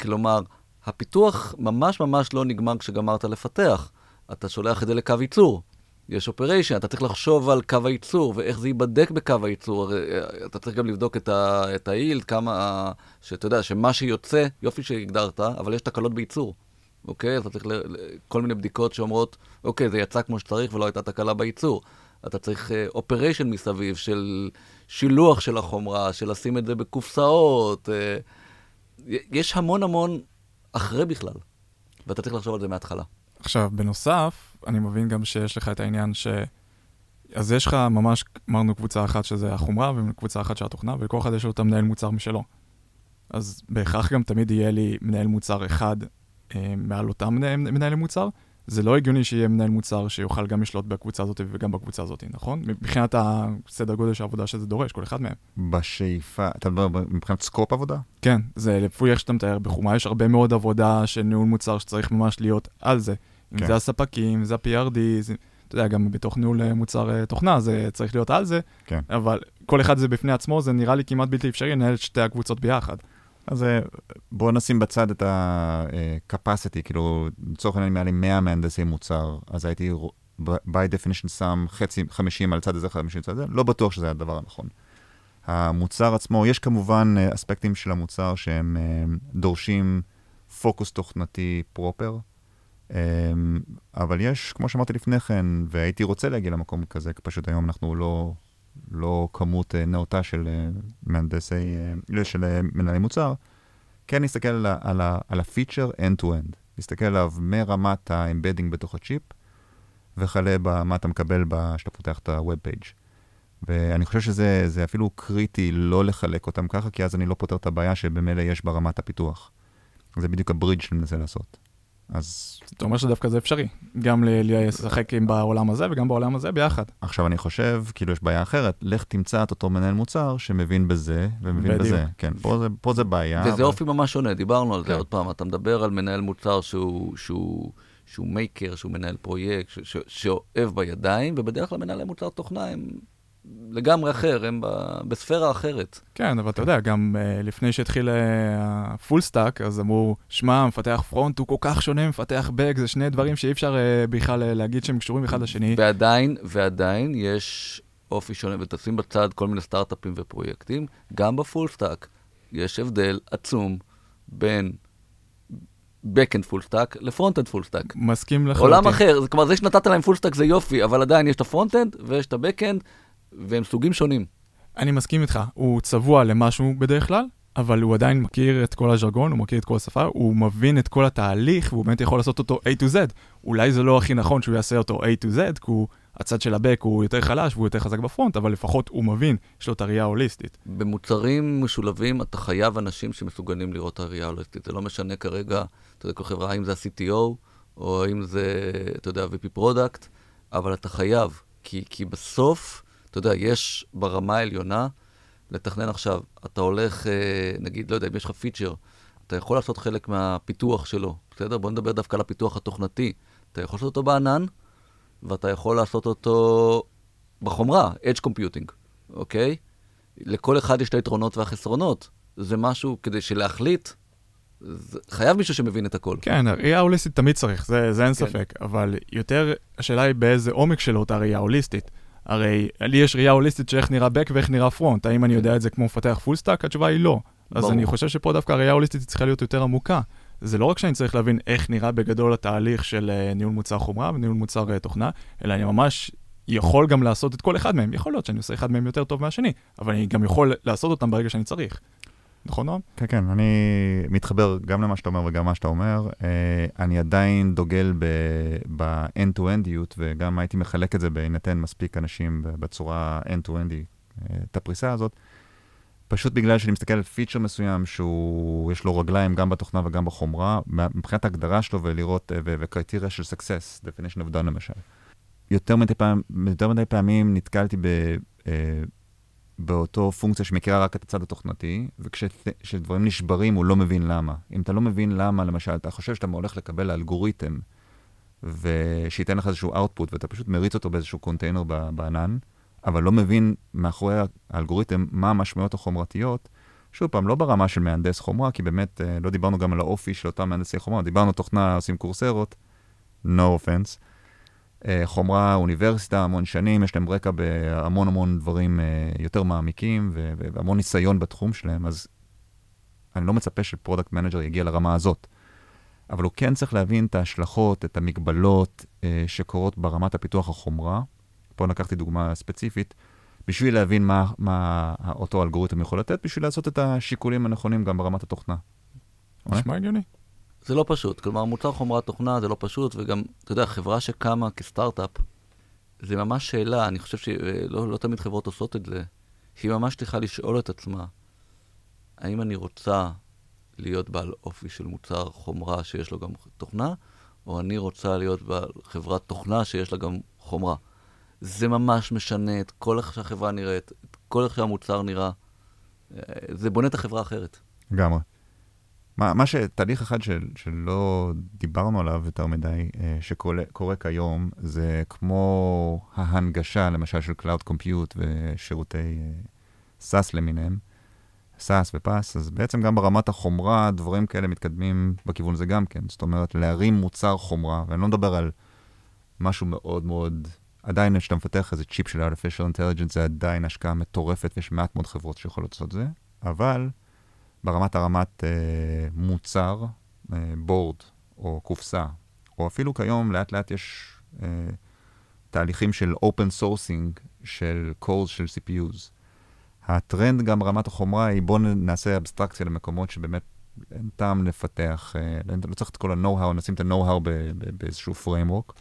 כלומר, הפיתוח ממש ממש לא נגמר כשגמרת לפתח. אתה שולח את זה לקו ייצור. יש operation, אתה צריך לחשוב על קו הייצור ואיך זה ייבדק בקו הייצור. הרי, אה, אתה צריך גם לבדוק את, ה, את ה yield, כמה, שאתה יודע, שמה שיוצא, יופי שהגדרת, אבל יש תקלות בייצור. אוקיי? אתה צריך ל, כל מיני בדיקות שאומרות, אוקיי, זה יצא כמו שצריך ולא הייתה תקלה בייצור. אתה צריך אופריישן מסביב של שילוח של החומרה, של לשים את זה בקופסאות. אה, יש המון המון אחרי בכלל, ואתה צריך לחשוב על זה מההתחלה. עכשיו, בנוסף, אני מבין גם שיש לך את העניין ש... אז יש לך ממש, אמרנו קבוצה אחת שזה החומרה, וקבוצה אחת של התוכנה, ולכל אחד יש לו את המנהל מוצר משלו. אז בהכרח גם תמיד יהיה לי מנהל מוצר אחד אה, מעל אותם מנהל, מנהלי מוצר. זה לא הגיוני שיהיה מנהל מוצר שיוכל גם לשלוט בקבוצה הזאת וגם בקבוצה הזאת, נכון? מבחינת הסדר גודל של העבודה שזה דורש, כל אחד מהם. בשאיפה, אתה מדבר מבחינת סקופ עבודה? כן, זה לפי איך שאתה מתאר, בחומה יש הרבה מאוד עבודה של ניהול מוצר שצריך ממש להיות על זה. אם כן. זה הספקים, אם זה ה-PRD, זה, אתה יודע, גם בתוך ניהול אה, מוצר אה, תוכנה זה צריך להיות על זה, כן. אבל כל אחד זה בפני עצמו, זה נראה לי כמעט בלתי אפשרי לנהל את שתי הקבוצות ביחד. אז אה, בואו נשים בצד את ה-capacity, כאילו, לצורך העניין, אם היה לי 100 מהנדסי מוצר, אז הייתי by definition שם חצי, 50 על צד הזה, 50 על צד הזה, לא בטוח שזה הדבר הנכון. המוצר עצמו, יש כמובן אה, אספקטים של המוצר שהם אה, דורשים פוקוס תוכנתי פרופר, אבל יש, כמו שאמרתי לפני כן, והייתי רוצה להגיע למקום כזה, כי פשוט היום אנחנו לא, לא כמות אה, נאותה של אה, מהנדסי, אה, לא, של מנהלי מוצר, כן להסתכל על, על, על הפיצ'ר end-to-end. להסתכל עליו מרמת ה embedding בתוך הצ'יפ, וכלה במה אתה מקבל כשאתה פותח את ה-Web page. ואני חושב שזה זה אפילו קריטי לא לחלק אותם ככה, כי אז אני לא פותר את הבעיה שבמילא יש ברמת הפיתוח. זה בדיוק הברידג' שאני מנסה לעשות. אז אתה אומר שדווקא זה אפשרי, גם לשחק עם בעולם הזה וגם בעולם הזה ביחד. עכשיו אני חושב, כאילו יש בעיה אחרת, לך תמצא את אותו מנהל מוצר שמבין בזה ומבין בדיוק. בזה. כן, פה זה, פה זה בעיה. וזה אבל- אופי ממש שונה, דיברנו על זה כן. עוד פעם. אתה מדבר על מנהל מוצר שהוא, שהוא, שהוא מייקר, שהוא מנהל פרויקט, ש, ש, שאוהב בידיים, ובדרך כלל מנהלי מוצר תוכנה הם לגמרי אחר, הם בספירה אחרת. כן, אבל אתה יודע, גם אה, לפני שהתחיל ה full stack, אז אמרו, שמע, מפתח front הוא כל כך שונה ממפתח back, זה שני דברים שאי אפשר אה, בכלל להגיד שהם קשורים אחד לשני. ועדיין, ועדיין יש אופי שונה, ותשים בצד כל מיני סטארט-אפים ופרויקטים, גם ב full stack יש הבדל עצום בין backend full stack ל front-end full stack. מסכים לחלוטין. עולם אחר, כלומר זה שנתת להם full stack זה יופי, אבל עדיין יש את ה front-end ויש את ה back-end, והם סוגים שונים. אני מסכים איתך, הוא צבוע למשהו בדרך כלל, אבל הוא עדיין מכיר את כל הז'רגון, הוא מכיר את כל השפה, הוא מבין את כל התהליך, והוא באמת יכול לעשות אותו A to Z. אולי זה לא הכי נכון שהוא יעשה אותו A to Z, כי הוא, הצד של ה back הוא יותר חלש והוא יותר חזק ב front, אבל לפחות הוא מבין, יש לו את הראייה ההוליסטית. במוצרים משולבים אתה חייב אנשים שמסוגלים לראות את הראייה ההוליסטית. זה לא משנה כרגע, אתה יודע, כל חברה, האם זה ה-CTO, או האם זה, אתה יודע, VP product, אבל אתה חייב, כי, כי בסוף, אתה יודע, יש ברמה העליונה, לתכנן עכשיו, אתה הולך, אה, נגיד, לא יודע, אם יש לך פיצ'ר, אתה יכול לעשות חלק מהפיתוח שלו, בסדר? בוא נדבר דווקא על הפיתוח התוכנתי. אתה יכול לעשות אותו בענן, ואתה יכול לעשות אותו בחומרה, Edge Computing, אוקיי? לכל אחד יש את היתרונות והחסרונות. זה משהו כדי שלהחליט, חייב מישהו שמבין את הכל. כן, הראייה ההוליסטית תמיד צריך, זה, זה אין כן. ספק, אבל יותר השאלה היא באיזה עומק שלו אותה ראייה הוליסטית. הרי לי יש ראייה הוליסטית של איך נראה back ואיך נראה front, האם אני יודע את זה כמו מפתח full stack? התשובה היא לא. אז ברור. אני חושב שפה דווקא הראייה ההוליסטית צריכה להיות יותר עמוקה. זה לא רק שאני צריך להבין איך נראה בגדול התהליך של אה, ניהול מוצר חומרה וניהול מוצר אה, תוכנה, אלא אני ממש יכול גם לעשות את כל אחד מהם. יכול להיות שאני עושה אחד מהם יותר טוב מהשני, אבל אני גם יכול לעשות אותם ברגע שאני צריך. נכון, נועם? כן, כן, אני מתחבר גם למה שאתה אומר וגם מה שאתה אומר. אה, אני עדיין דוגל ב-end-to-endיות, וגם הייתי מחלק את זה בהינתן מספיק אנשים בצורה end-to-endי, אה, את הפריסה הזאת. פשוט בגלל שאני מסתכל על פיצ'ר מסוים שהוא, יש לו רגליים גם בתוכנה וגם בחומרה, מבחינת ההגדרה שלו ולראות, אה, וקריטריה של success, definition of done למשל. יותר מדי, פעם, יותר מדי פעמים נתקלתי ב... באותו פונקציה שמכירה רק את הצד התוכנתי, וכשדברים נשברים הוא לא מבין למה. אם אתה לא מבין למה, למשל, אתה חושב שאתה הולך לקבל אלגוריתם, ושייתן לך איזשהו output, ואתה פשוט מריץ אותו באיזשהו קונטיינר בענן, אבל לא מבין מאחורי האלגוריתם מה המשמעויות החומרתיות, שוב פעם, לא ברמה של מהנדס חומרה, כי באמת אה, לא דיברנו גם על האופי של אותם מהנדסי חומרה, דיברנו תוכנה, עושים קורסרות, no offense. אה, חומרה, אוניברסיטה, המון שנים, יש להם רקע בהמון המון דברים אה, יותר מעמיקים והמון ניסיון בתחום שלהם, אז אני לא מצפה ש product manager יגיע לרמה הזאת. אבל הוא כן צריך להבין את ההשלכות, את המגבלות אה, שקורות ברמת הפיתוח החומרה. פה לקחתי דוגמה ספציפית, בשביל להבין מה, מה אותו אלגוריתם יכול לתת, בשביל לעשות את השיקולים הנכונים גם ברמת התוכנה. אוקיי? נשמע הגיוני. זה לא פשוט. כלומר, מוצר חומרת תוכנה זה לא פשוט, וגם, אתה יודע, חברה שקמה כסטארט-אפ, זה ממש שאלה, אני חושב שלא לא תמיד חברות עושות את זה, שהיא ממש צריכה לשאול את עצמה, האם אני רוצה להיות בעל אופי של מוצר חומרה שיש לו גם תוכנה, או אני רוצה להיות בחברת תוכנה שיש לה גם חומרה. זה ממש משנה את כל איך שהחברה נראית, את כל איך שהמוצר נראה. אה, זה בונה את החברה אחרת. לגמרי. מה, מה שתהליך אחד של, שלא דיברנו עליו יותר מדי, אה, שקורה כיום, זה כמו ההנגשה, למשל, של Cloud Compute ושירותי SAS אה, למיניהם, SAS ופס, אז בעצם גם ברמת החומרה, דברים כאלה מתקדמים בכיוון הזה גם כן. זאת אומרת, להרים מוצר חומרה, ואני לא מדבר על משהו מאוד מאוד... עדיין כשאתה מפתח איזה צ'יפ של artificial intelligence, זה עדיין השקעה מטורפת, ויש מעט מאוד חברות שיכולות לעשות את זה, אבל ברמת הרמת אה, מוצר, אה, בורד או קופסה, או אפילו כיום לאט לאט יש אה, תהליכים של open sourcing של קורס של CPUs. הטרנד גם ברמת החומרה היא בואו נעשה אבסטרקציה למקומות שבאמת אין טעם לפתח, אה, לא צריך את כל ה-know-how, נשים את ה-know-how באיזשהו framework.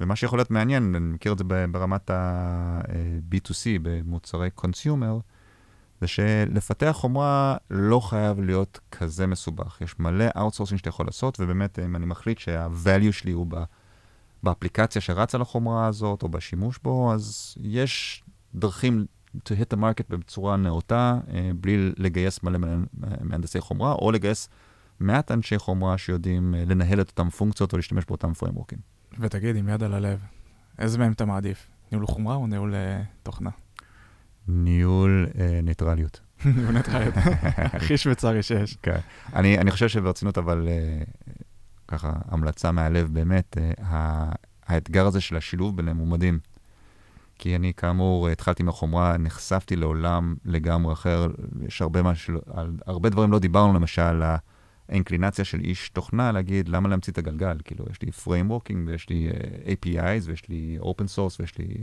ומה שיכול להיות מעניין, אני מכיר את זה ברמת ה-B2C, אה, במוצרי consumer, זה שלפתח חומרה לא חייב להיות כזה מסובך. יש מלא outsourcing שאתה יכול לעשות, ובאמת, אם אני מחליט שה-value שלי הוא באפליקציה שרצה לחומרה הזאת, או בשימוש בו, אז יש דרכים to hit the market בצורה נאותה, אה, בלי לגייס מלא מהנדסי חומרה, או לגייס מעט אנשי חומרה שיודעים אה, לנהל את אותם פונקציות או להשתמש באותם פריימורקים. ותגיד, עם יד על הלב, איזה מהם אתה מעדיף? ניהול חומרה או ניהול תוכנה? ניהול uh, ניטרליות. [LAUGHS] ניהול ניטרליות, [LAUGHS] הכי שוויצרי שיש. כן. אני, אני חושב שברצינות, אבל uh, ככה, המלצה מהלב, באמת, uh, האתגר הזה של השילוב ביניהם הוא מדהים. כי אני, כאמור, התחלתי מהחומרה, נחשפתי לעולם לגמרי אחר. יש הרבה, משהו, על, הרבה דברים לא דיברנו, למשל, על האינקלינציה של איש תוכנה להגיד, למה להמציא את הגלגל? כאילו, יש לי frameworking, ויש לי אה, APIs, ויש לי open source, ויש לי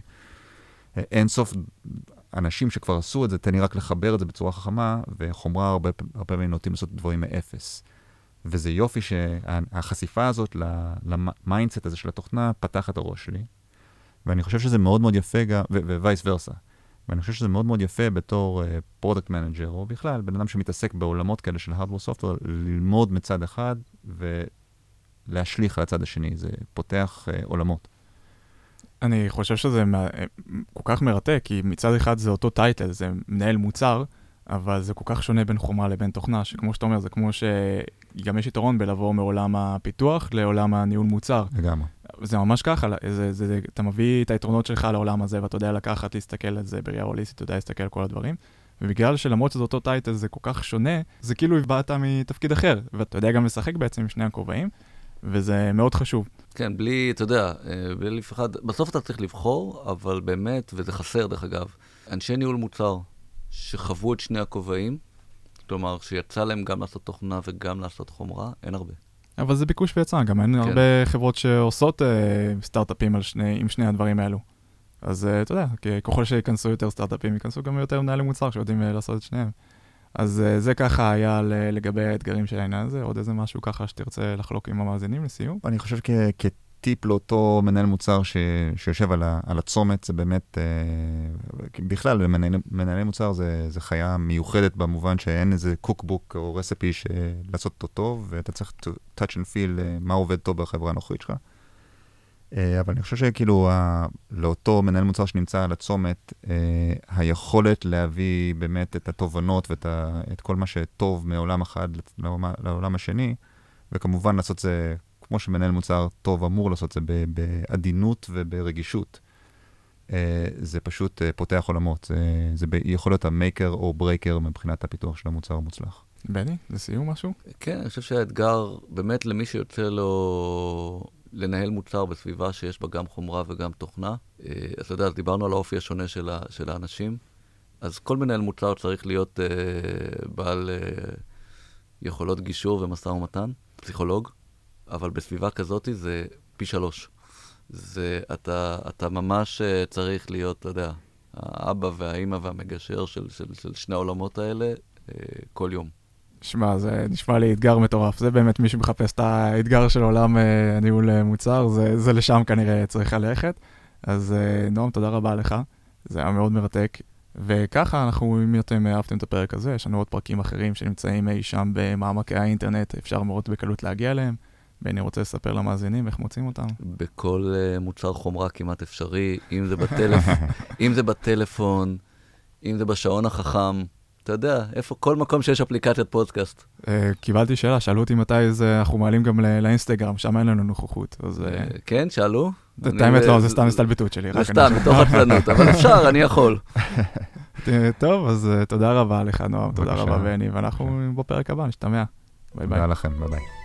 אה, אינסוף אנשים שכבר עשו את זה, תן לי רק לחבר את זה בצורה חכמה, וחומרה הרבה פעמים נוטים לעשות דברים מאפס. וזה יופי שהחשיפה הזאת ל mindset הזה של התוכנה פתח את הראש שלי. ואני חושב שזה מאוד מאוד יפה גם, vice versa. ואני חושב שזה מאוד מאוד יפה בתור product אה, manager, או בכלל, בן אדם שמתעסק בעולמות כאלה של hardware software, ללמוד מצד אחד ולהשליך על הצד השני. זה פותח אה, עולמות. אני חושב שזה כל כך מרתק, כי מצד אחד זה אותו title, זה מנהל מוצר, אבל זה כל כך שונה בין חומרה לבין תוכנה, שכמו שאתה אומר, זה כמו שגם יש יתרון בלבוא מעולם הפיתוח לעולם הניהול מוצר. לגמרי. זה ממש ככה, זה, זה, זה, אתה מביא את היתרונות שלך לעולם הזה, ואתה יודע לקחת, להסתכל על זה בראייה הוליסטית, אתה יודע להסתכל על כל הדברים. ובגלל שלמרות שזה אותו טייטל זה כל כך שונה, זה כאילו הבאת מתפקיד אחר, ואתה יודע גם לשחק בעצם עם שני הכובעים, וזה מאוד חשוב. כן, בלי, אתה יודע, אה, בלי לפחד, בסוף אתה צריך לבחור, אבל באמת, וזה חסר דרך אגב, אנשי ניהול מוצר שחוו את שני הכובעים, כלומר, שיצא להם גם לעשות תוכנה וגם לעשות חומרה, אין הרבה. אבל זה ביקוש ויצא, גם אין כן. הרבה חברות שעושות uh, סטארט-אפים שני, עם שני הדברים האלו. אז uh, אתה יודע, ככל שייכנסו יותר סטארט-אפים, ייכנסו גם יותר מנהלי מוצר שיודעים uh, לעשות את שניהם. אז uh, זה ככה היה לגבי האתגרים של העניין הזה, עוד איזה משהו ככה שתרצה לחלוק עם המאזינים לסיום? אני חושב כ- טיפ לאותו מנהל מוצר ש, שיושב על, ה, על הצומת, זה באמת, אה, בכלל, מנהל, מנהלי מוצר זה, זה חיה מיוחדת במובן שאין איזה קוקבוק או רספי לעשות אותו טוב, ואתה צריך to touch and feel אה, מה עובד טוב בחברה הנוכחית שלך. אה, אבל אני חושב שכאילו, ה, לאותו מנהל מוצר שנמצא על הצומת, אה, היכולת להביא באמת את התובנות ואת ה, את כל מה שטוב מעולם אחד לעולם, לעולם השני, וכמובן לעשות זה כמו שמנהל מוצר טוב אמור לעשות את זה בעדינות וברגישות. אה, זה פשוט פותח עולמות. זה, זה יכול להיות ה maker או breaker מבחינת הפיתוח של המוצר המוצלח. בני, לסיום משהו? כן, אני חושב שהאתגר, באמת למי שיוצא לו לנהל מוצר בסביבה שיש בה גם חומרה וגם תוכנה, uh, אז אתה יודע, דיברנו על האופי השונה של, ה, של האנשים, אז כל מנהל מוצר צריך להיות uh, בעל uh, יכולות גישור ומשא ומתן, פסיכולוג. אבל בסביבה כזאת זה פי שלוש. זה, אתה, אתה ממש אה, צריך להיות, אתה יודע, האבא והאימא והמגשר של, של, של שני העולמות האלה אה, כל יום. שמע, זה נשמע לי אתגר מטורף. זה באמת מי שמחפש את האתגר של עולם אה, הניהול מוצר, זה, זה לשם כנראה צריך ללכת. אז נועם, תודה רבה לך. זה היה מאוד מרתק. וככה אנחנו, אם אתם אהבתם את הפרק הזה, יש לנו עוד פרקים אחרים שנמצאים אי שם במעמקי האינטרנט, אפשר מאוד בקלות להגיע אליהם. בני רוצה לספר למאזינים איך מוצאים אותם? בכל uh, מוצר חומרה כמעט אפשרי, אם זה, בטלפ... [LAUGHS] אם זה בטלפון, אם זה בשעון החכם, אתה יודע, איפה, כל מקום שיש אפליקציית פודקאסט. אה, קיבלתי שאלה, שאלו אותי מתי זה, אנחנו מעלים גם לא, לאינסטגרם, שם אין לנו נוכחות, אז... אה, כן, שאלו? את האמת לא, זה סתם הסתלבטות שלי. זה סתם, מתוך עצלנות, אבל אפשר, אני יכול. [LAUGHS] טוב, אז תודה רבה לך, נועם, תודה רבה, בני, ואנחנו בפרק הבא, נשתמע. ביי ביי. תודה לכם, ביי ביי.